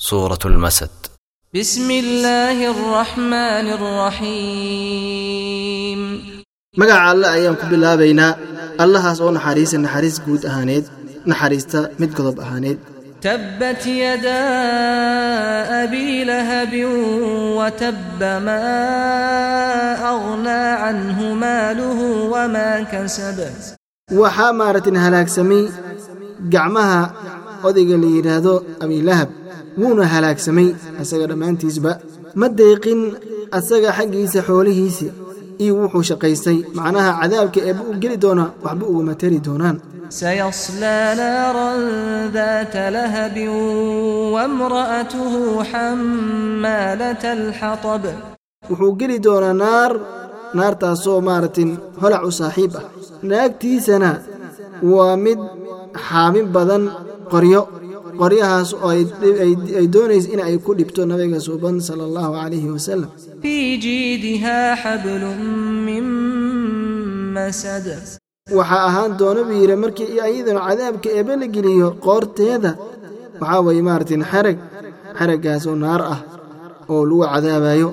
سورة المسد. بسم الله الرحمن الرحيم. magaca alle ayaan ku bilaabaynaa allahaas oo naxariisa naxariis guud ahaaneed naxariista mid godob ahaaneed تبت يدا أبي لهب وتب ما أغنى عنه ماله وما كسب. waxaa maaratin halaagsamay gacmaha odayga la yidhaahdo abilahab wuuna halaagsamay asaga dhammaantiisba ma deeqin asaga xaggiisa xoolihiisi iyo wuxuu shaqaystay macnaha cadaabka eebba u geli doonaa waxba uguma tari doonaan سيصلى نارا ذات لهب وامرأته حمالة الحطب wuxuu geli doonaa naar naartaasoo maaragtin holac u saaxiib ah naagtiisana waa mid xaamin badan qoryo qoryahaas oo ay doonaysa in ay ku dhibto nabiga suuban sala allahu calayhi wasalam waxaa ahaan doona buu yidhi markii ayaduna cadaabka eebe la geliyo qoorteeda. Waxaa waye maartin xarag xeraggaasoo naar ah oo lagu cadaabaayo.